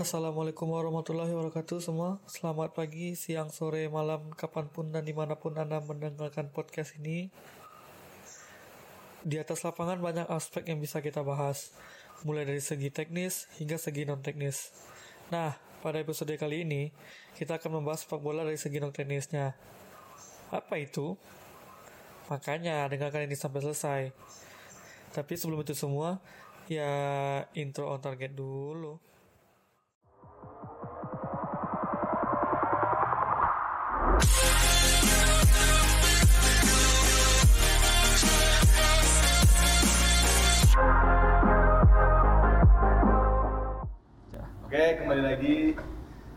Assalamualaikum warahmatullahi wabarakatuh semua. Selamat pagi, siang, sore, malam Kapan pun dan di mana pun Anda mendengarkan podcast ini. Di atas lapangan banyak aspek yang bisa kita bahas. Mulai dari segi teknis hingga segi non-teknis. Nah, pada episode kali ini Kita akan membahas sepak bola dari segi non-teknisnya. Apa itu? Makanya dengarkan ini sampai selesai. Tapi sebelum itu semua Ya intro on target dulu Oke, kembali lagi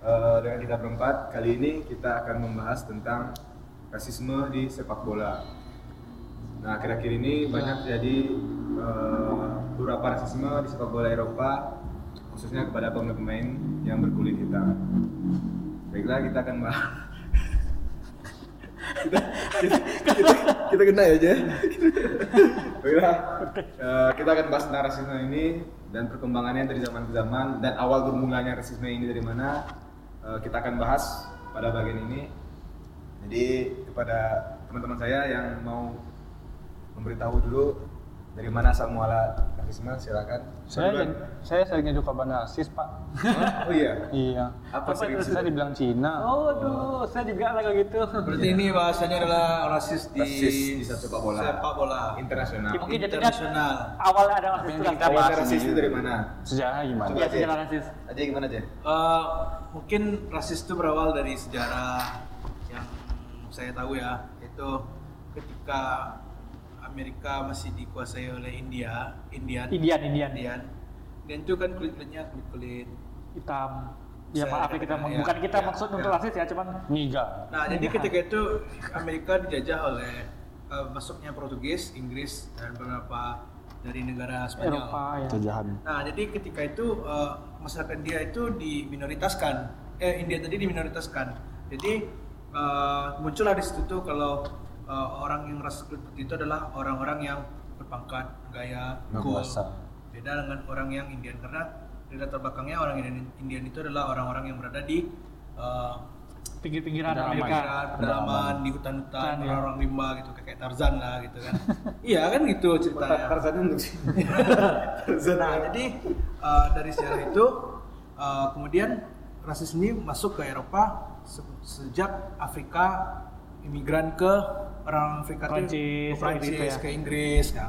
eh, dengan kita berempat. Kali ini kita akan membahas tentang rasisme di sepak bola. Nah, akhir-akhir ini banyak jadi eh, beberapa rasisme di sepak bola Eropa, khususnya kepada pemain-pemain yang berkulit hitam. Baiklah, kita akan bahas. kita, kita, kita, kita kena ya, aja. Baiklah, eh, kita akan bahas tentang rasisme ini dan perkembangannya dari zaman ke zaman dan awal bermulanya rasisme ini dari mana eh, kita akan bahas pada bagian ini. Jadi kepada teman-teman saya yang mau memberitahu dulu dari mana asal muala rasisme silakan. Saya jadi- saya sering juga banasis pak. Oh iya. Iya. Apa sering Saya dibilang Cina. Oh, aduh, saya juga lah gitu. Berarti ini bahasanya adalah rasis di, Rasis di sepak bola. sepak bola. internasional? Mungkin jadinya Internasional. awal ada rasis itu kita bahas rasis itu dari mana? Sejarah gimana? Coba Ya, aja. sejarah rasis. Aja gimana aja? Eh, mungkin rasis itu berawal dari sejarah yang saya tahu ya, itu ketika Amerika masih dikuasai oleh India, Indian, Indian, Indian. Indian, dan itu kan kulit kulitnya kulit kulit. Hitam. Ya maaf ya kita ya, bukan kita ya, maksud ya. untuk rasis ya, cuman Niga. Nah, jadi ketika itu Amerika dijajah oleh eh, masuknya Portugis, Inggris, dan beberapa dari negara Spanyol. Eropa ya. Jajahan. Nah, jadi ketika itu eh, masyarakat dia itu diminoritaskan. Eh, India tadi diminoritaskan. Jadi eh, muncullah di situ tuh kalau eh, orang yang ras kulit putih itu adalah orang-orang yang berpangkat, gaya, cool. Beda dengan orang yang Indian karena di latar belakangnya orang Indian, Indian itu adalah orang-orang yang berada di eh, Pinggir-pinggiran. Amerika. pedalaman, di hutan-hutan, Hutan, ya. orang-orang rimba gitu kayak Tarzan lah gitu kan. iya kan gitu ceritanya. Tarzan untuk sih. Nah, jadi uh, dari sejarah itu uh, kemudian rasis ini masuk ke Eropa se- sejak Afrika imigran ke orang Afrika itu Prancis, ke Prancis, gitu ya. ke Inggris ya.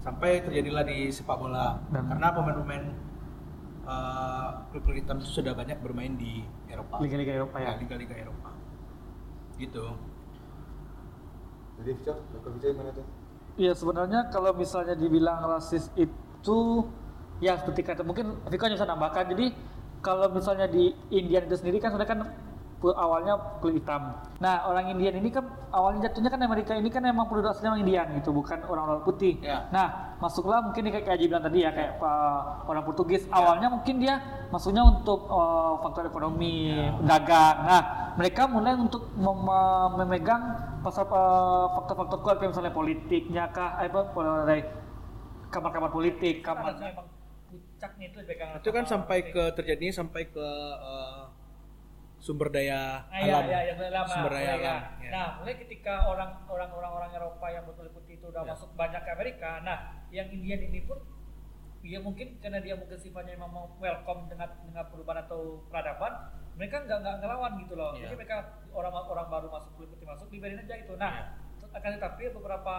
Sampai terjadilah di sepak bola. Dan- Karena pemain-pemain uh, kulit hitam itu sudah banyak bermain di Eropa. Liga-liga Eropa ya. Ya, liga-liga Eropa. Gitu. Jadi Victor. Victor gimana tuh? Iya sebenarnya kalau misalnya dibilang rasis itu ya seperti kata mungkin Viko bisa nambahkan jadi kalau misalnya di Indian itu sendiri kan sebenarnya kan awalnya kulit hitam. Nah orang Indian ini kan awalnya jatuhnya kan Amerika ini kan emang penduduk aslinya orang Indian gitu bukan orang-orang putih. Ya. Nah masuklah mungkin kayak kayak bilang tadi ya kayak uh, orang Portugis awalnya mungkin dia masuknya untuk uh, faktor ekonomi dagang. Nah mereka mulai untuk mem- memegang pasal uh, faktor-faktor kuat kayak misalnya politiknya kah eh, apa dari kamar-kamar politik kamar puncaknya itu dipegang Itu kan sampai ke terjadinya sampai ke uh, sumber daya Ah, iya, alam. iya, yang lama. sumber daya mulai, alam. ya. ya. Nah, mulai ketika orang orang orang orang Eropa yang berkulit putih itu udah Ya. masuk banyak ke Amerika, nah yang Indian ini pun ya mungkin karena dia mungkin sifatnya memang mau welcome dengan dengan perubahan atau peradaban, mereka nggak nggak ngelawan gitu loh. Ya. Jadi mereka orang orang baru masuk kulit putih masuk dibiarin aja gitu. Nah, Ya. akan tetapi beberapa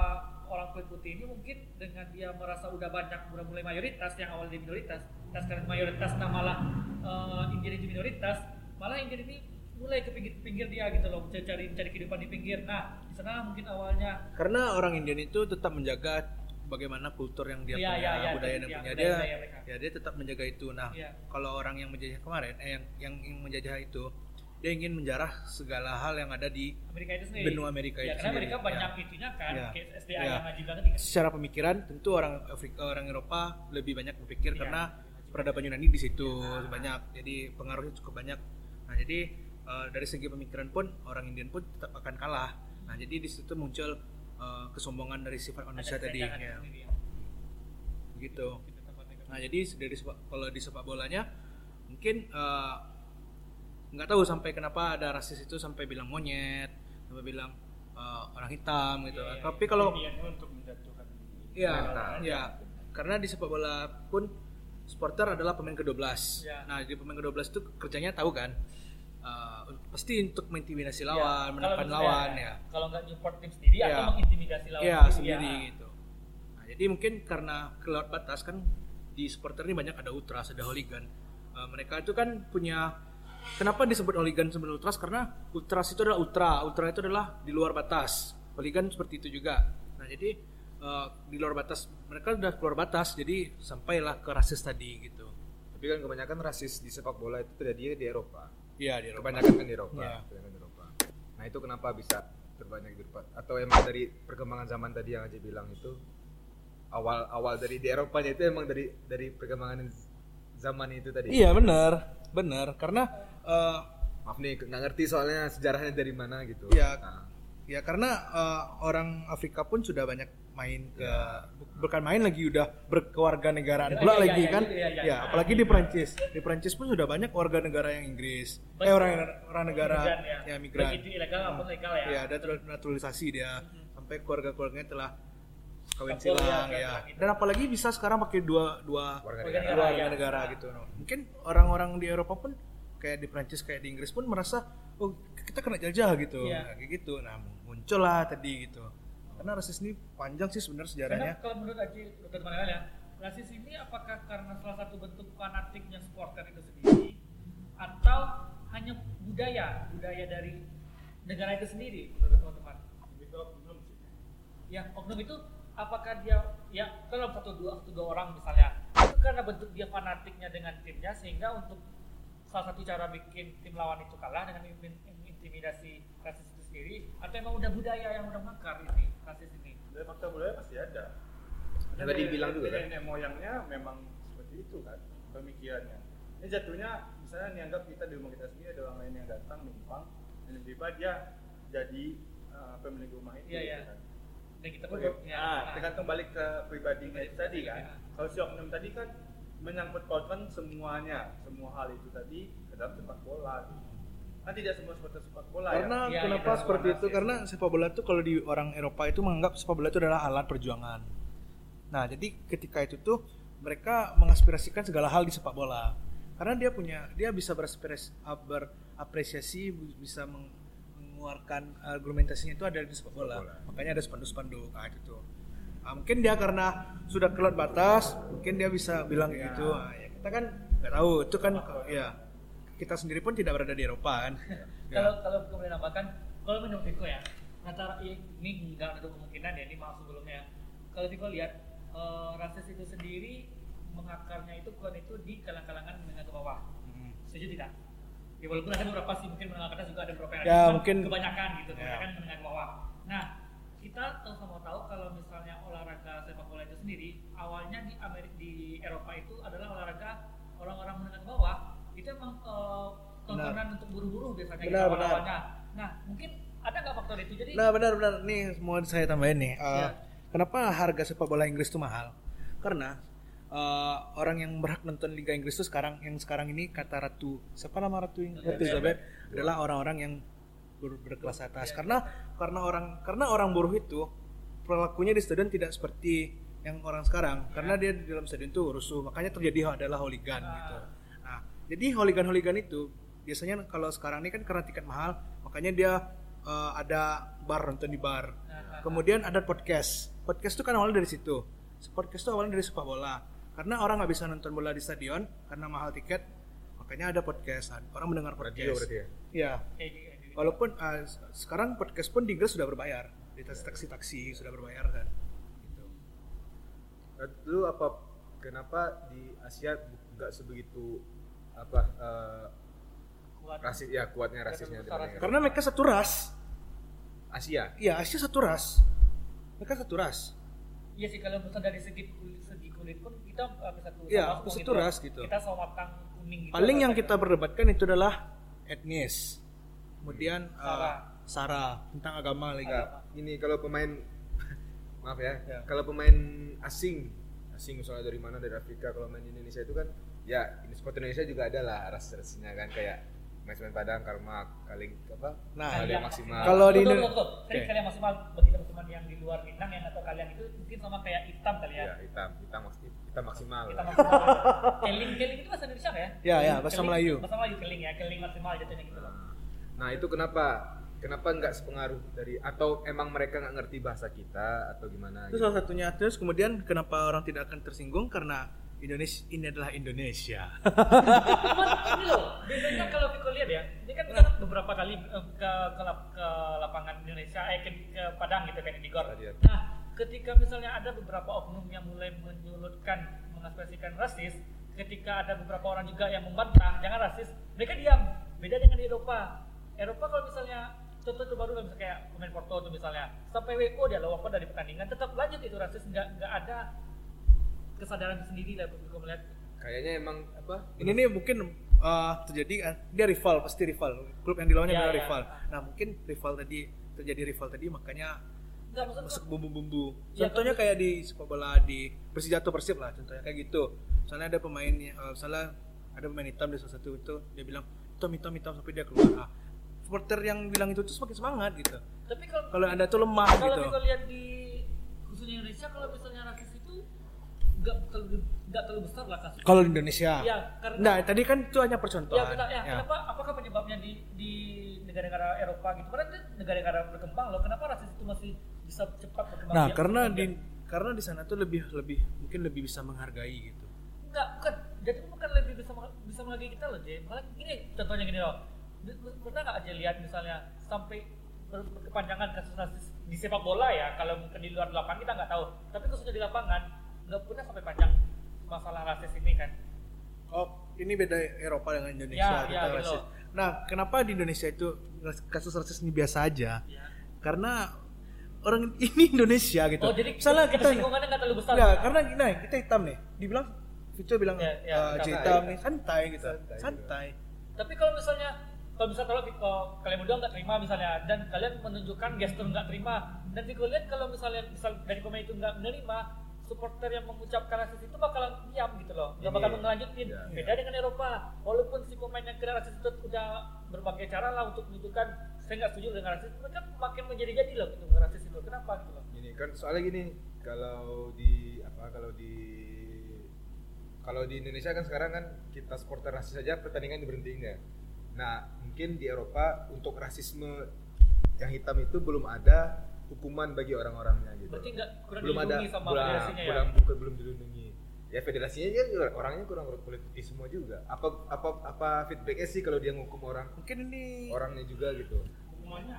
orang kulit putih ini mungkin dengan dia merasa udah banyak udah mulai mayoritas yang awalnya minoritas, nah sekarang mayoritas nah malah eh, Indian itu minoritas, malah Indian ini mulai ke pinggir-pinggir dia gitu loh, mencari cari cari kehidupan di pinggir. Nah, di sana mungkin awalnya Karena orang Indian itu tetap menjaga bagaimana kultur yang dia Iya, punya, iya, iya, budaya yang punya budaya- dia, budaya ya dia tetap menjaga itu. Nah, Iya. kalau orang yang menjajah kemarin, eh, yang yang ingin menjajah itu, dia ingin menjarah segala hal yang ada di Amerika itu sendiri. Benua Amerika ya, itu karena sendiri. Amerika banyak Ya. itunya kan, Ya. SDA Ya. yang ngaji banget kan. secara pemikiran tentu orang Afrika orang Eropa lebih banyak berpikir Iya. karena peradaban Yunani di situ banyak jadi pengaruhnya cukup banyak nah jadi eh, dari segi pemikiran pun orang Indian pun tetap akan kalah. Nah jadi di situ muncul eh, kesombongan dari sifat manusia Ada tadi ya, sendiri. gitu. Nah jadi dari kalau di sepak bolanya mungkin eh, nggak tahu sampai kenapa ada rasis itu sampai bilang monyet sampai bilang eh, orang hitam gitu. Iya, iya, tapi kalau Niatnya untuk menjatuhkan Iya, ya. Karena di sepak bola pun supporter adalah pemain ke-12. Ya. Nah, di pemain ke-12 itu kerjanya tahu kan? eh, pasti untuk mengintimidasi Ya, lawan, kalau menekan lawan ya. Kalau nggak support tim sendiri Ya. atau mengintimidasi lawan Iya, sendiri, sendiri ya. gitu. Nah, jadi mungkin karena kelewat batas kan di supporter ini banyak ada ultras, ada hooligan. Eh, mereka itu kan punya kenapa disebut hooligan sebelum ultras karena ultras itu adalah ultra, ultra itu adalah di luar batas. Hooligan seperti itu juga. Nah, jadi eh, di luar batas mereka udah keluar batas jadi sampailah ke rasis tadi gitu. Tapi kan kebanyakan rasis di sepak bola itu terjadi di Eropa. Iya, di Eropa. Kebanyakan kan di Eropa. Iya. Kebanyakan di Eropa. Nah itu kenapa bisa terbanyak di Eropa? Atau emang dari perkembangan zaman tadi yang Aji bilang itu awal awal dari di Eropanya itu emang dari dari perkembangan zaman itu tadi. Iya, benar. Benar, karena eh, Maaf nih nggak ngerti soalnya sejarahnya dari mana gitu. Iya. Nah, Ya karena eh, orang Afrika pun sudah banyak main ke bu- bukan main lagi udah berkewarga negaraan Ya, pula ya, lagi ya, kan. ya, ya, ya. Ya, apalagi di Perancis. Di Perancis pun sudah banyak warga negara yang Inggris. Eh orang orang negara Migran, ya. ya migran. Baik itu ilegal maupun legal ya. Ya, ada naturalisasi dia sampai keluarga-keluarganya telah kawin Kampung, silang ya, ya. gitu. Dan apalagi bisa sekarang pakai dua dua warga negara. dua negara, warga ya. negara gitu. Mungkin orang-orang di Eropa pun kayak di Prancis kayak di Inggris pun merasa oh kita kena jajah gitu. Iya. Nah, kayak gitu. Nah, muncul lah tadi gitu. Karena rasis ini panjang sih sebenarnya sejarahnya. Karena kalau menurut Aji Dr. Manel ya, rasis ini apakah karena salah satu bentuk fanatiknya supporter itu sendiri atau hanya budaya budaya dari negara itu sendiri menurut teman-teman? Itu belum sih. Ya, oknum itu apakah dia ya kalau satu dua satu dua orang misalnya itu karena bentuk dia fanatiknya dengan timnya sehingga untuk salah satu cara bikin tim lawan itu kalah dengan intimidasi rasis sendiri atau emang udah budaya yang udah mengakar ini rasis ini Dari fakta budaya pasti ada. Yang tadi bilang juga kan? Nenek moyangnya memang seperti itu kan pemikirannya. Ini jatuhnya misalnya dianggap kita di rumah kita sendiri ada orang lain yang datang numpang dan tiba-tiba dia jadi uh, pemilik rumah itu. Iya, iya. gitu kan. dan kita pun ya, Nah, tergantung balik ke pribadinya itu tadi kan. Ya. Kalau si oknum tadi kan menyangkut pautkan semuanya, semua hal itu tadi ke dalam sepak bola. Kan tidak semua supporter sepak bola Karena ya. Iya, kenapa iya, seperti rasis. itu? Karena sepak bola itu kalau di orang Eropa itu menganggap sepak bola itu adalah alat perjuangan. Nah, jadi ketika itu tuh mereka mengaspirasikan segala hal di sepak bola. Karena dia punya dia bisa berapresiasi bisa meng- mengeluarkan argumentasinya itu ada di sepak bola. bola. Makanya ada spanduk-spanduk nah, itu tuh. Nah, mungkin dia karena sudah keluar batas, mungkin dia bisa bilang kayak gitu. Nah, ya kita kan nggak tahu, itu kan ya kita sendiri pun tidak berada di Eropa kan. Ya. kalau kalau kemudian nambahkan kalau menurut Viko ya antara ini nggak ada kemungkinan ya ini maaf sebelumnya kalau Viko lihat eh, rasis itu sendiri mengakarnya itu kan itu di kalangan-kalangan menengah ke bawah Hmm. setuju tidak ya walaupun ada beberapa sih mungkin menengah ke atas juga ada beberapa yang Ya, mungkin- kebanyakan gitu Ya. kebanyakan menengah ke bawah nah kita tahu sama tahu kalau misalnya olahraga sepak bola itu sendiri awalnya di Amerika di Eropa itu adalah olahraga orang-orang menengah ke bawah itu emang eh, tontonan untuk buru-buru biasanya Benar, gitu benar. nah mungkin ada nggak faktor itu jadi Nah benar-benar nih mau saya tambahin nih. Uh, Ya. Kenapa harga sepak bola Inggris itu mahal? Karena uh, orang yang berhak nonton Liga Inggris itu sekarang yang sekarang ini kata Ratu siapa nama Ratu Ratu Elizabeth adalah orang-orang yang ber- berkelas atas. Karena karena orang karena orang buruh itu perilakunya di stadion tidak seperti yang orang sekarang. Karena dia di dalam stadion itu rusuh, makanya terjadi adalah hooligan gitu. Nah, jadi hooligan-hooligan itu biasanya kalau sekarang ini kan karena tiket mahal, makanya dia eh, ada bar nonton di bar. Kemudian ada podcast. Podcast itu kan awalnya dari situ. Podcast itu awalnya dari sepak bola. Karena orang nggak bisa nonton bola di stadion karena mahal tiket, makanya ada podcast. Orang mendengar podcast. Radio berarti ya? Iya. gitu. Walaupun eh, sekarang podcast pun di Inggris sudah berbayar. Di taksi-taksi sudah berbayar kan. Gitu. Nah, Dulu apa kenapa di Asia nggak sebegitu apa eh, Kuat. rasis ya kuatnya rasisnya dibanding Karena mereka satu ras. Asia. Iya, Asia satu ras. Mereka satu ras. Iya sih kalau misalnya dari segi kulit, segi kulit pun kita uh, satu Iya, sama satu ras gitu. Kita sama matang kuning gitu. Paling yang kita perdebatkan itu adalah etnis. Kemudian eh, Sara. sara tentang agama lagi. Enggak, ini kalau pemain maaf ya, Ya. kalau pemain asing, asing misalnya dari mana dari Afrika kalau main di Indonesia itu kan ya ini sport Indonesia juga ada lah ras-rasnya kan kayak Maisman Padang, Karma, Kaling apa? Nah, Kalian maksimal. Kalau di Betul, Indo- betul, betul. Jadi Oke. kalian maksimal bagi teman-teman yang di luar Minang yang atau kalian itu mungkin sama kayak hitam kali ya. ya hitam, hitam maksimal, hitam maksimal. Kita maksimal. keling, keling itu bahasa Indonesia ya? Ya, ya, bahasa Melayu. Bahasa Melayu keling ya, keling maksimal jatuhnya gitu loh. Nah itu kenapa? Kenapa nggak sepengaruh dari atau emang mereka nggak ngerti bahasa kita atau gimana? Itu gitu? salah satunya. Terus kemudian kenapa orang tidak akan tersinggung karena Indonesia ini adalah Indonesia. Cuman ini loh, biasanya kalau Viko lihat ya, ini kan kita beberapa kali eh, ke, ke, ke lapangan Indonesia, eh ke, ke Padang gitu kan di Gor. Stadion. Nah, ketika misalnya ada beberapa oknum yang mulai menyulutkan, mengekspresikan rasis, ketika ada beberapa orang juga yang membantah, jangan rasis, mereka diam. Beda dengan di Eropa. Eropa kalau misalnya contoh itu baru misalnya kayak pemain Porto itu misalnya sampai WO dia lolos dari pertandingan tetap lanjut itu rasis nggak nggak ada kesadaran sendiri lah Viko melihat Kayaknya emang apa? ini nih mungkin uh, terjadi kan dia rival pasti rival. Klub yang dilawannya Ya, adalah ya. rival. Nah mungkin rival tadi terjadi rival tadi makanya nggak maksud masuk bumbu-bumbu. Ya, contohnya kalau- kayak di sepak bola di Persija atau Persib lah contohnya kayak gitu. Misalnya ada pemain uh, misalnya ada pemain hitam di salah satu itu dia bilang hitam hitam hitam sampai dia keluar. Ah, supporter yang bilang itu tuh semakin semangat gitu. Tapi kalau kalau anda tuh lemah kalau gitu. kita lihat di khususnya Indonesia kalau misalnya rasis nggak terlalu nggak terlalu besar lah kasus kalau di Indonesia Iya, karena- nah tadi kan itu hanya ya, percontohan kita, ya, Ya. kenapa apakah penyebabnya di di negara-negara Eropa gitu karena itu negara-negara berkembang loh kenapa rasis itu masih bisa cepat berkembang Nah, Ya, karena ya. di karena di sana tuh lebih lebih mungkin lebih bisa menghargai gitu. Enggak, bukan. Jadi bukan lebih bisa bisa menghargai kita loh, Jay. Malah gini, contohnya gini loh. Pernah nggak aja lihat misalnya sampai ber- berkepanjangan kasus rasis di sepak bola ya, kalau mungkin di luar lapangan kita nggak tahu. Tapi khususnya di lapangan nggak pernah sampai panjang masalah rasis ini kan. Oh, ini beda Eropa dengan Indonesia Ya, kita ya, gitu rasis. Nah, kenapa di Indonesia itu kasus rasis ini biasa aja? Ya. Karena orang ini Indonesia gitu. Oh, jadi Misalnya kita ketersinggungannya nggak terlalu besar. Ya, karena nah, kita hitam nih. Dibilang Vito bilang Ya, ya, "Ah, santai. J hitam nih santai gitu. Santai, Santai. Tapi kalau misalnya kalau misalnya kalau, kalau kalian berdua nggak terima misalnya dan kalian menunjukkan gestur nggak terima dan lihat kalau misalnya misal dari pemain itu nggak menerima supporter yang mengucapkan rasis itu bakalan diam gitu loh. Nggak Ini, bakal ya. beda dengan Eropa. Walaupun si pemain yang kena rasis itu udah berbagai cara lah untuk menunjukkan saya nggak setuju dengan rasis mereka makin menjadi-jadi loh gitu rasis itu. Kenapa gitu loh? Gini kan soalnya gini, kalau di apa kalau di kalau di Indonesia kan sekarang kan kita supporter rasis saja pertandingan diberhentiin ya. Nah, mungkin di Eropa untuk rasisme yang hitam itu belum ada hukuman bagi orang-orangnya gitu. berarti nggak kurang belum ada dilindungi sama kurang, federasinya ya kurang bukan belum dilindungi. Ya federasinya ya orangnya kurang kulit putih semua juga. Apa apa apa feedbacknya sih kalau dia ngukum orang Mungkin ini orangnya juga gitu. hukumannya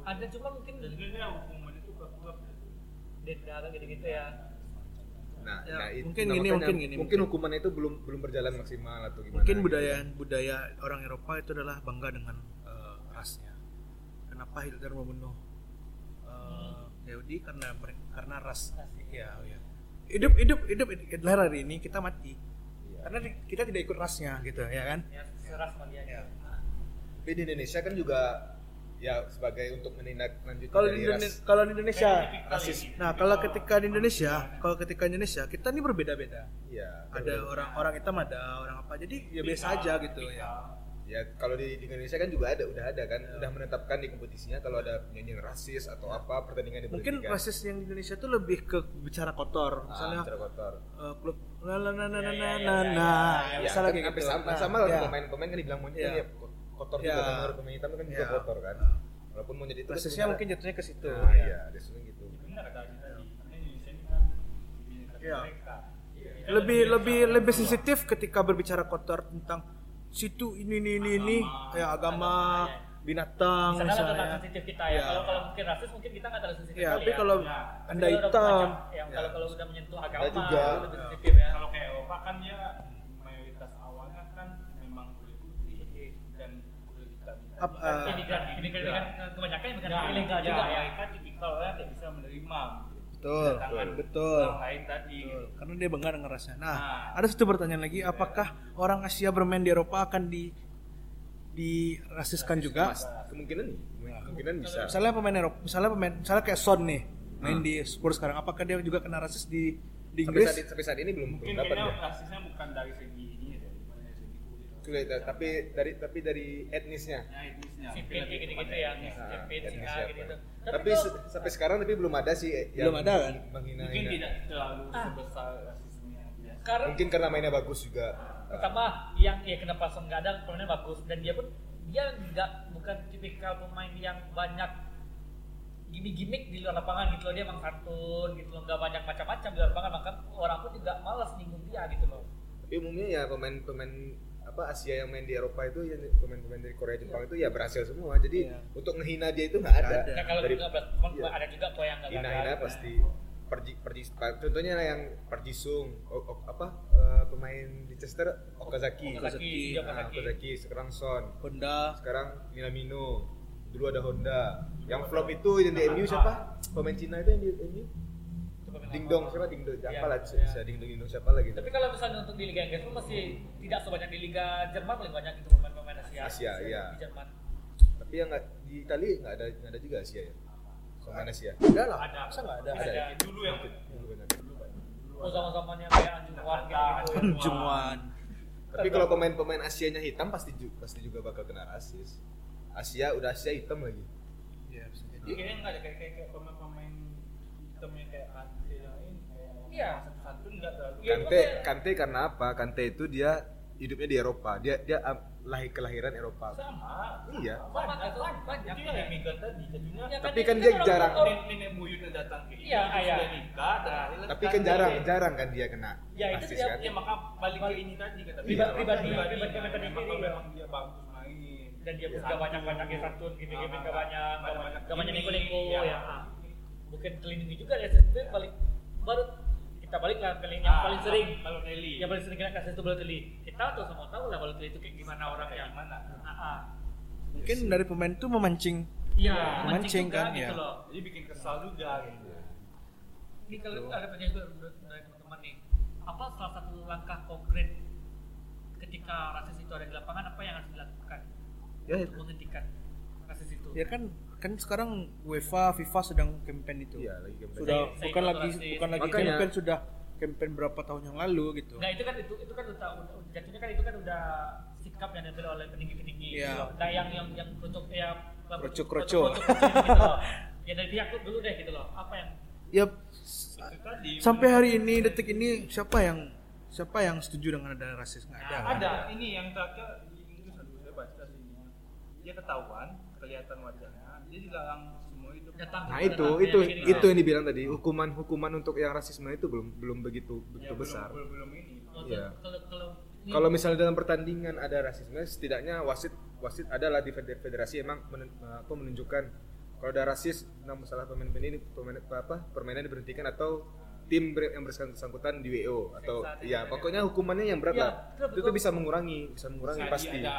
ada cuma mungkin dan sebenarnya hukuman itu kuat-kuat denda atau gitu-gitu ya Nah, Ya, nah, itu- mungkin nah, gini, makanya mungkin gini, mungkin hukuman itu belum belum berjalan maksimal atau gimana. mungkin gitu. budaya budaya orang Eropa itu adalah bangga dengan eh, rasnya. Kenapa Hitler membunuh Yahudi karena karena ras. Ya, ya. Hidup hidup hidup Hitler hari ini kita mati. Iya. Karena kita tidak ikut rasnya gitu, ya kan? ya dia Ya. Tapi di Indonesia kan juga ya sebagai untuk menindaklanjuti Kalau di dari Indone- ras kalau di Indonesia, rasis. nah kalau ketika di Indonesia, kalau ketika di Indonesia kita ini berbeda-beda. Iya. Ada orang-orang hitam, ada orang apa. Jadi ya biasa aja gitu ya. Ya kalau di, di Indonesia kan juga ada, udah ada kan, udah menetapkan di kompetisinya kalau ada penyanyi yang rasis atau apa pertandingan Mungkin rasis yang di Indonesia itu lebih ke bicara kotor. Ah, Misalnya bicara kotor. eh, klub la la la la la Ya, ya, la ya, la ya, la Ya, misalnya kan kayak sampai gitu. sama, Nah, sama lah ya. pemain-pemain kan dibilang monyet Ya. ya. kotor Ya. juga kan pemain hitam kan juga Ya. kotor kan. Walaupun monyet itu kan Rasisnya mungkin jatuhnya ke situ. Nah, ya. iya, gitu. benar kata tadi karena Indonesia kan lebih Iya. Kita Lebih lebih lebih sensitif ketika berbicara kotor tentang situ ini ini ini ini Agama. ya agama Agama, binatang lah tentang misalnya. sensitif kita ya. Ya. Kalau kalau mungkin rasis mungkin kita nggak terlalu sensitif Ya, tapi ya. kalau Ya. Tapi anda udah hitam, yang ya. kalau kalau udah menyentuh agama juga. itu lebih sensitif ya. kalau kayak Eropa kan dia mayoritas awalnya kan memang kulit putih dan kulit hitam Ap- Kan eh, Imigran, imigran Ya. kan kebanyakan imigran Ya, ilegal ya, juga ya. mereka tipikal orang yang bisa menerima betul kedatangan betul. orang lain tadi Betul. Karena dia bangga dengan rasanya. Nah, Nah. ada satu pertanyaan lagi, apakah orang Asia bermain di Eropa akan di dirasiskan juga? Mas, kemungkinan kemungkinan bisa. Misalnya pemain Eropa, misalnya pemain, misalnya kayak Son nih, main di Spurs sekarang, apakah dia juga kena rasis di di Sampai Inggris? saat, sampai saat ini belum mungkin belum dapat ya. rasisnya bukan dari segi ya Sulit, tapi dari tapi dari etnisnya. Ya, etnisnya. Sipil gitu-gitu ya, Ah, sipil, gitu. Tapi, se- sampai sekarang tapi belum ada sih Belum ada, kan? menghina Mungkin tidak terlalu sebesar rasisme yang biasa. Karena Mungkin karena mainnya bagus juga. pertama yang ya kenapa ada pemainnya bagus dan dia pun dia nggak bukan tipikal pemain yang banyak gimmick-gimmick di luar lapangan gitu loh dia emang santun gitu loh nggak banyak macam-macam di luar lapangan maka orang pun juga malas nyinggung dia gitu loh Tapi umumnya ya pemain-pemain apa Asia yang main di Eropa itu ya pemain-pemain dari Korea Jepang itu ya berhasil semua. Jadi Iya. untuk ngehina dia itu nggak ada. Nggak nah kalau Dari berat teman iya. ada juga kok yang nggak hina-hina gagal. pasti. Perji perji contohnya yang Perjisung o- o- apa eh, pemain Leicester Okazaki. Okazaki, Nah, Okazaki. Okazaki. Sekarang Son. Honda. Sekarang Minamino. Dulu ada Honda. Yang flop itu yang di MU siapa? Pemain Cina itu yang di MU Itu pemain Ding lama. Dong siapa Ding Dong Ya, apa lah? ya. bisa Ding Dong Ding Dong siapa lagi tapi kalau misalnya untuk di Liga Inggris pun masih tidak sebanyak di Liga Jerman paling banyak itu pemain-pemain Asia. Asia, iya. di Jerman. Tapi yang nggak di Itali nggak ada nggak ada juga Asia ya? Pemain Asia. Ada lah. Ada. masa nggak ada? Ada. Ada. Dulu yang Dulu. Banyak. oh zaman-zamannya kayak Anjung Wan kayak gitu Jungwan tapi kalau pemain-pemain Asianya hitam pasti juga pasti juga bakal kena rasis. Asia udah Asia hitam lagi. Ya bisa jadi. Kayaknya nggak ada kayak kayak, kayak pemain-pemain hitam yang kayak Kante yang ini kayak Iya. satu-satu nggak terlalu. Iya, Kante makanya- Kante karena apa? Kante itu dia hidupnya di Eropa. Dia dia um, lahir kelahiran Eropa. sama. Iya. Sama, itu banyak. Itu yang imigran tadi jadinya. Ya, Tapi ini kan dia jarang. Nenek, buyutnya datang ke Iya, ini, iya. sudah nikah, terakhir Tapi kan kan jarang, jarang kan dia kena Ya, itu dia- kan. Ya maka balik ke ini tadi kata Pribadi- Iya, pribadi- pribadi, pribadi- ya, pribadi memang ya. dia bagus main dan dia pun Dia gak banyak santun. banyaknya santun gitu gitu gak banyak banyak-banyak gak banyak gimmick, niko-niko ya. ya bukan terlindungi juga ya sebenarnya balik baru kita balik lah kali yang Ah, paling sering. Balotelli. yang paling sering kena kasus itu Balotelli kita tuh semua tahu lah Balotelli itu kayak gimana orangnya. gimana. Ah, ah. mungkin dari pemain itu memancing. Iya Memancing memancing juga kan, gitu ya. loh. Jadi bikin kesal juga gitu. ini kalau ada pertanyaan juga menurut- dari teman-teman nih. Apa salah satu langkah konkret ketika rasis itu ada di lapangan? Apa yang harus dilakukan Ya, untuk menghentikan rasis itu? Ya kan kan sekarang UEFA FIFA sedang campaign itu Iya, lagi campaign. sudah Saya- saya bukan ikut lagi bukan lagi Makanya- campaign sudah campaign berapa tahun yang lalu gitu Nah itu kan itu itu kan udah, udah jatuhnya kan itu kan udah sikap yang diambil oleh peninggi-peninggi. Iya. gitu. Nah yang yang yang krocok ya Kroco-kroco. krocok-kroco gitu loh. Ya dari pihak lu dulu deh gitu loh. Apa yang ya tadi. sampai hari ini detik ini siapa yang siapa yang setuju dengan ada rasis nggak ada kan? ada ini yang terakhir di Inggris aduh saya baca sih ini. dia ketahuan kelihatan wajahnya dia dilarang semua itu datang Nah datang, itu ya, itu gini, itu yang dibilang tadi hukuman hukuman untuk yang rasisme itu belum belum begitu begitu ya, belum, besar. belum, belum ini Kalau Iya. kalau kalau ini- Kalau misalnya dalam pertandingan ada rasisme, setidaknya wasit wasit adalah di feder- federasi emang men, apa, menunjukkan kalau ada rasis, nah masalah pemain-pemain ini pemain apa permainan diberhentikan atau tim yang bersangkutan di WO atau ya pokoknya hukumannya yang berat Ya, lah. betul, Itu bisa mengurangi, bisa mengurangi Jadi pasti. ada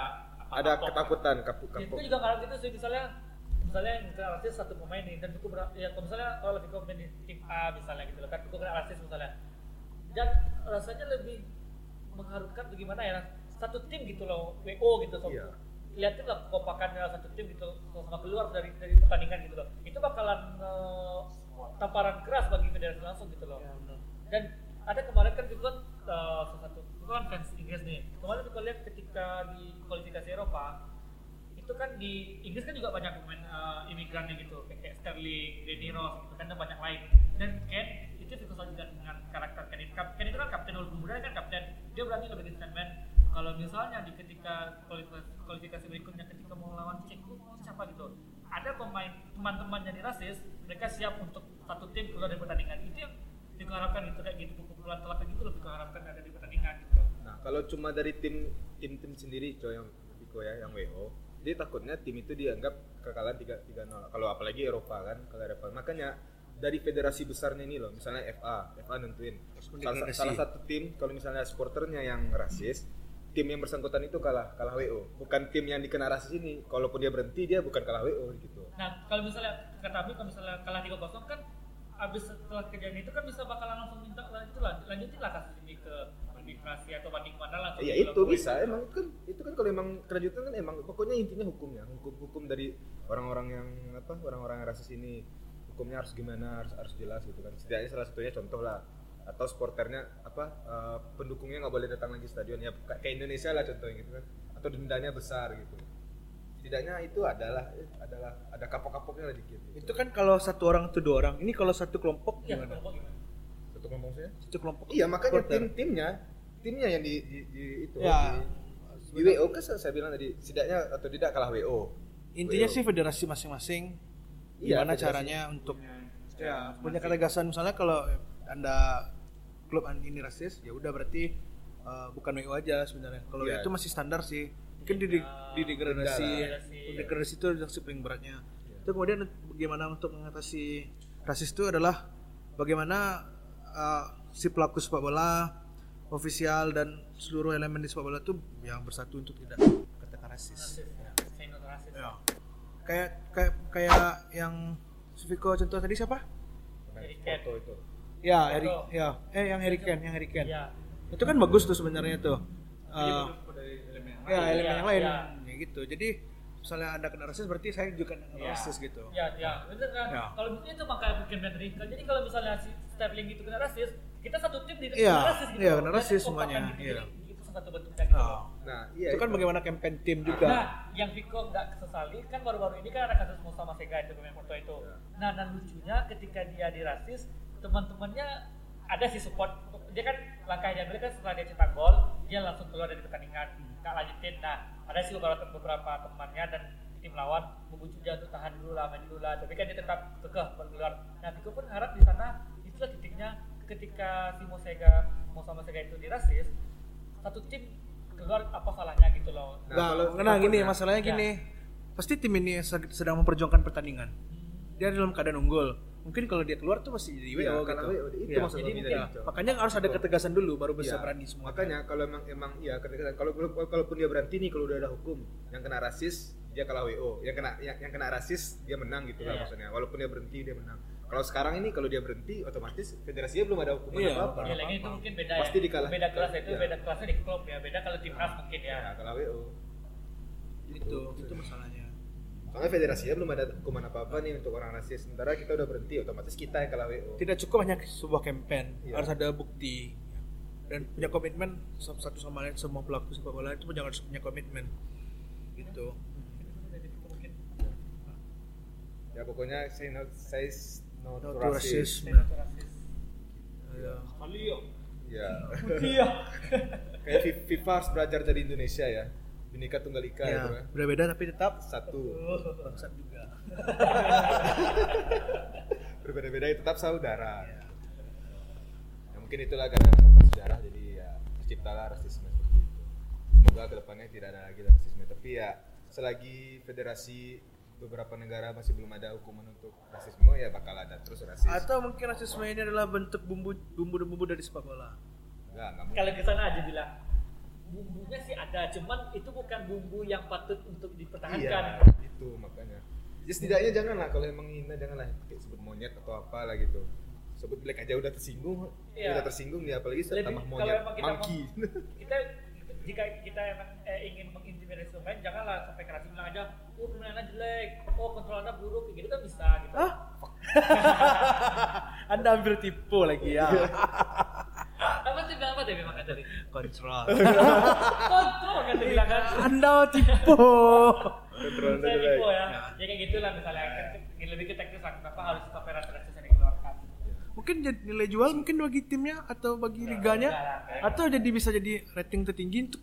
Ada apa-apa. ketakutan, kapuk Ya, kapuk. itu juga kalau gitu sih misalnya misalnya yang kena rasis satu pemain nih dan cukup ber- ya kalau misalnya kalau lebih pemain di tim A misalnya gitu loh kan cukup kena rasis misalnya. Dan rasanya lebih mengharumkan bagaimana ya satu tim gitu loh WO gitu so, Iya. lihatin lah kompakannya satu tim gitu sama keluar dari dari pertandingan gitu loh. Itu bakalan eh, tamparan keras bagi federasi langsung gitu loh. Dan ada kemarin kan itu kan eh, salah satu itu kan fans Inggris nih. Kemarin kita lihat ketika di kualifikasi Eropa itu kan di Inggris kan juga banyak pemain uh, imigrannya gitu. Kayak, Sterling, De Niro gitu kan dan banyak lain. Dan Ken itu juga juga dengan karakter Ken itu. Ken itu kan kapten walaupun muda kan kapten. Dia berani lebih statement kalau misalnya di ketika kualifikasi, berikutnya ketika mau lawan Ceko siapa gitu. Ada pemain teman-temannya di rasis mereka siap untuk satu tim keluar dari pertandingan. Itu yang diharapkan gitu kayak gitu. Pukulan telak gitu lebih diharapkan ada di pertandingan gitu. Nah, kalau cuma dari tim tim-tim sendiri coy yang Vico ya, yang WO, dia takutnya tim itu dianggap kekalahan 3 3-0. Kalau apalagi Eropa kan, kalau Eropa. Makanya dari federasi besarnya ini loh, misalnya FA, FA nentuin salah, salah satu tim kalau misalnya supporternya yang rasis, tim yang bersangkutan itu kalah kalah WO, bukan tim yang dikena rasis ini. Kalaupun dia berhenti dia bukan kalah WO gitu. Nah, kalau misalnya kata Abi kalau misalnya kalah 3-0 kan habis setelah kejadian itu kan bisa bakalan langsung minta lah itu lah lanjutin lah kasus ini ke arbitrasi atau banding mana langsung Ya itu bisa, emang itu kan itu kan kalau emang kelanjutan kan emang pokoknya intinya hukumnya, hukum hukum dari orang-orang yang apa orang-orang yang rasis ini hukumnya harus gimana harus harus jelas gitu kan. Setidaknya salah satunya contoh lah atau sporternya apa eh, pendukungnya nggak boleh datang lagi stadion ya kayak Indonesia lah contohnya gitu kan atau dendanya besar gitu setidaknya itu adalah eh, adalah ada kapok-kapoknya lah dikit gitu. Itu kan kalau satu orang atau dua orang. Ini kalau satu kelompok Ya, gimana? kelompok gimana? satu ngomong saya Satu kelompok. iya makanya supporter. Tim timnya yang di, di, di itu Ya. di, di WO kan saya bilang tadi setidaknya atau tidak kalah WO Intinya WO. sih federasi masing-masing Iya, gimana federasi. caranya untuk ya punya ketegasan misalnya kalau anda klub ini rasis ya udah berarti uh, bukan WO aja sebenarnya. Kalau Iya. itu masih standar sih. Mungkin di, di, di degradasi, Degradasi. degradasi itu yang paling beratnya. Itu kemudian bagaimana untuk mengatasi rasis itu adalah bagaimana uh, si pelaku sepak bola, ofisial dan seluruh elemen di sepak bola itu yang bersatu untuk tidak katakan rasis. Ya. Ya. Kayak kayak kayak yang Viko contoh tadi siapa? Foto itu Ya, Foto. ya. Eh yang Harry Kane, yang Harry Kane. Iya. Itu kan bagus tuh sebenarnya tuh. Eh, elemen yang ya lain. elemen Iya, yang lain iya. ya gitu. Jadi misalnya ada kena rasis berarti saya juga kena Iya. rasis gitu. Ya, ya, betul kan? Ya. Kalau itu makanya bikin band. Jadi kalau misalnya si Sterling itu kena rasis, kita satu tim di Iya, kena rasis gitu. iya, rasis kompakan semuanya, Gitu. iya. Itu satu bentuknya gitu. Nah, nah iya itu kan bagaimana campaign tim juga. Nah, yang Viko nggak kesesali kan baru-baru ini kan ada kasus Musa Masega itu pemain Porto itu. Ya. Nah, dan lucunya ketika dia dirasis, teman-temannya ada sih support. Dia kan langkah yang dia kan setelah dia cetak gol, dia langsung keluar dari pertandingan, nggak lanjutin. Nah, ada sih beberapa beberapa temannya dan tim lawan membujuk dia untuk tahan dulu lah, main dulu lah. Tapi kan dia tetap kekeh buat keluar. Nah, Viko pun harap di sana itulah titiknya ketika si Mosega, Musa Masega itu dirasis, satu tim keluar apa salahnya gitu loh. Nah, Nah, kalau- nah, gini pokoknya- masalahnya Ya. gini. Pasti tim ini sed- sedang memperjuangkan pertandingan. Dia dalam keadaan unggul. Mungkin kalau dia keluar tuh masih jadi Iya, WO karena gitu. Itu maksud Jadi mungkin- tadi. Makanya harus ada ketegasan dulu baru bisa Iya. berani semua. Makanya kalau emang emang iya ketika kalau kalau- kalaupun dia berhenti nih kalau udah ada hukum yang kena rasis dia kalah WO, yang kena yang, yang kena rasis dia menang gitu lah Iya. maksudnya. Walaupun dia berhenti dia menang. Kalau sekarang ini kalau dia berhenti otomatis federasinya belum ada hukuman Iya. apa-apa. Ya lagi itu mungkin beda Pasti ya. dikalahkan. Beda kelas itu Iya. beda kelasnya di klub ya. Beda kalau timnas mungkin ya. Ya, kalah WO. itu itu masalahnya. Soalnya federasinya belum ada hukuman apa-apa nih untuk orang rasis. Sementara kita udah berhenti, otomatis kita yang kalah WO. Tidak cukup hanya sebuah campaign, Iya. harus ada bukti dan punya komitmen satu sama lain semua pelaku sepak bola itu punya harus punya komitmen gitu. Ya pokoknya saya no, saya no, No to to rasis. racism. Ya. Ya. Iya. Kayak Fi- FIFA harus belajar dari Indonesia ya. Binika Tunggal Ika Ya, gitu ya. berbeda tapi tetap Satu. bangsat juga. berbeda-beda itu tetap saudara. Ya. Ya, mungkin itulah karena sejarah jadi ya terciptalah rasisme seperti itu. Semoga ke depannya tidak ada lagi rasisme. Tapi ya selagi federasi beberapa negara masih belum ada hukuman untuk rasisme ya bakal ada terus rasis. Atau mungkin rasisme ini adalah bentuk bumbu bumbu bumbu dari sepak bola. Enggak. Kalau ke sana aja bilang bumbunya sih ada, cuman itu bukan bumbu yang patut untuk dipertahankan. Iya, itu makanya. Ya setidaknya janganlah kalau emang hina janganlah kayak sebut monyet atau apa lah gitu. Sebut black aja udah tersinggung, Iya. udah tersinggung ya apalagi tambah kalau monyet, emang kita monkey. Kita jika kita emang eh, ingin mengintimidasi pemain, janganlah sampai keras bilang aja, oh permainannya jelek, oh kontrolnya buruk, kayak gitu kan bisa gitu. Hah? Anda ambil tipu lagi ya. Apa sih bilang apa deh memang tadi? Kontrol. Kontrol kan dia bilang kan. Anda tipu. Kontrol Saya dulu, tipu ya. Ya kayak gitulah misalnya kan lebih ke teknis lah kenapa harus sampai rasa-rasa yang dikeluarkan. Mungkin jadi nilai jual mungkin bagi timnya atau bagi liganya atau jadi bisa jadi rating tertinggi untuk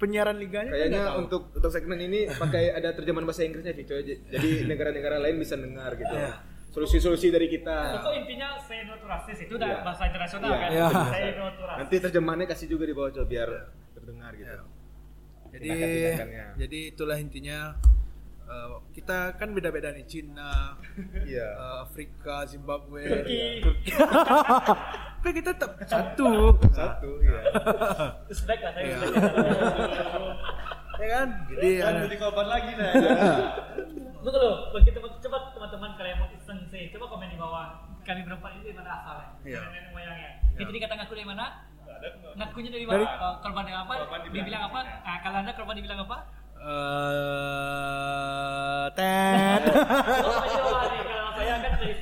penyiaran liganya. Kayaknya Nggak tahu. untuk untuk segmen ini pakai ada terjemahan bahasa Inggrisnya Vito jadi negara-negara lain bisa dengar gitu. Iya. Solusi-solusi dari kita. Itu intinya say no to rasis itu udah Iya. bahasa internasional Iya, kan. iya. Say no to rasis. Nanti terjemahannya kasih juga di bawah coba biar terdengar gitu. Iya. jadi Tindakan-tindakannya. jadi itulah intinya eh, kita kan beda-beda nih Cina, Iya. eh, Afrika, Zimbabwe, Turki. Turki. kan kita tetap satu, Satu ya. Uzbek lah saya Iya. Ya kan? Jadi Jangan ada- jadi korban lagi nah. Tunggu dulu, bagi teman coba teman-teman kalian mau iseng sih, coba komen di bawah. Kami berempat ini dari mana asalnya? Iya. Nenek moyangnya. Kita dikata ngaku dari mana? Ngakunya dari mana? Korban yang apa? Dibilang- Dibilang apa? Nah, kalau anda korban dibilang apa? Eh tet. Nih.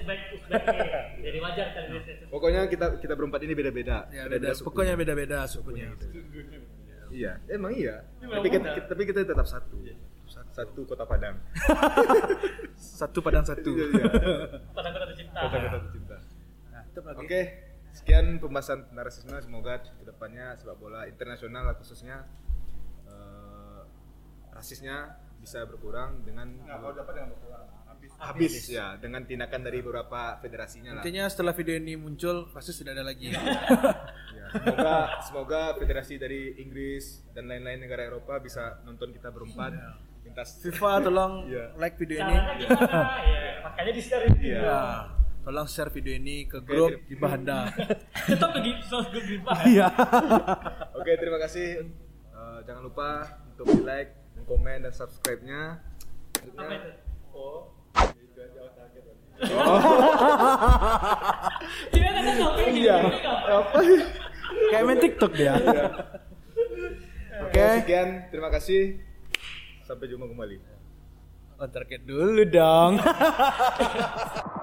Jadi wajar kan. Pokoknya kita kita berempat ini beda-beda. ya beda, suku. pokoknya beda-beda sukunya. Iya, emang iya. Tapi kita, tapi kita tetap satu. Satu kota Padang. Satu padang satu. Iya, iya. Kota-kota tercinta. Kota-kota tercinta. Nah. Oke, sekian pembahasan tentang rasisme. Semoga ke depannya sepak bola internasional khususnya rasisnya bisa berkurang dengan Nah, kalau dapat dengan berkurang. Habis. habis ya dengan tindakan dari beberapa federasinya lah. Intinya setelah video ini muncul pasti sudah ada lagi. Ya, semoga semoga federasi dari Inggris dan lain-lain negara Eropa bisa nonton kita berempat lintas FIFA tolong Iya. like video ini. Ya, makanya di share ini. Iya. Ya, tolong share video ini ke grup di Bahanda. Tetap ke gitu, ke Grimpa. Iya. Oke, terima kasih. Eh, jangan lupa untuk di like, komen dan subscribe-nya. Apa itu? Oh. Oh. Dia kan ngapain Iya. Gitu, Apa? Kayak main TikTok dia. Iya. Oke. Sekian, terima kasih. Sampai jumpa kembali. On target dulu dong.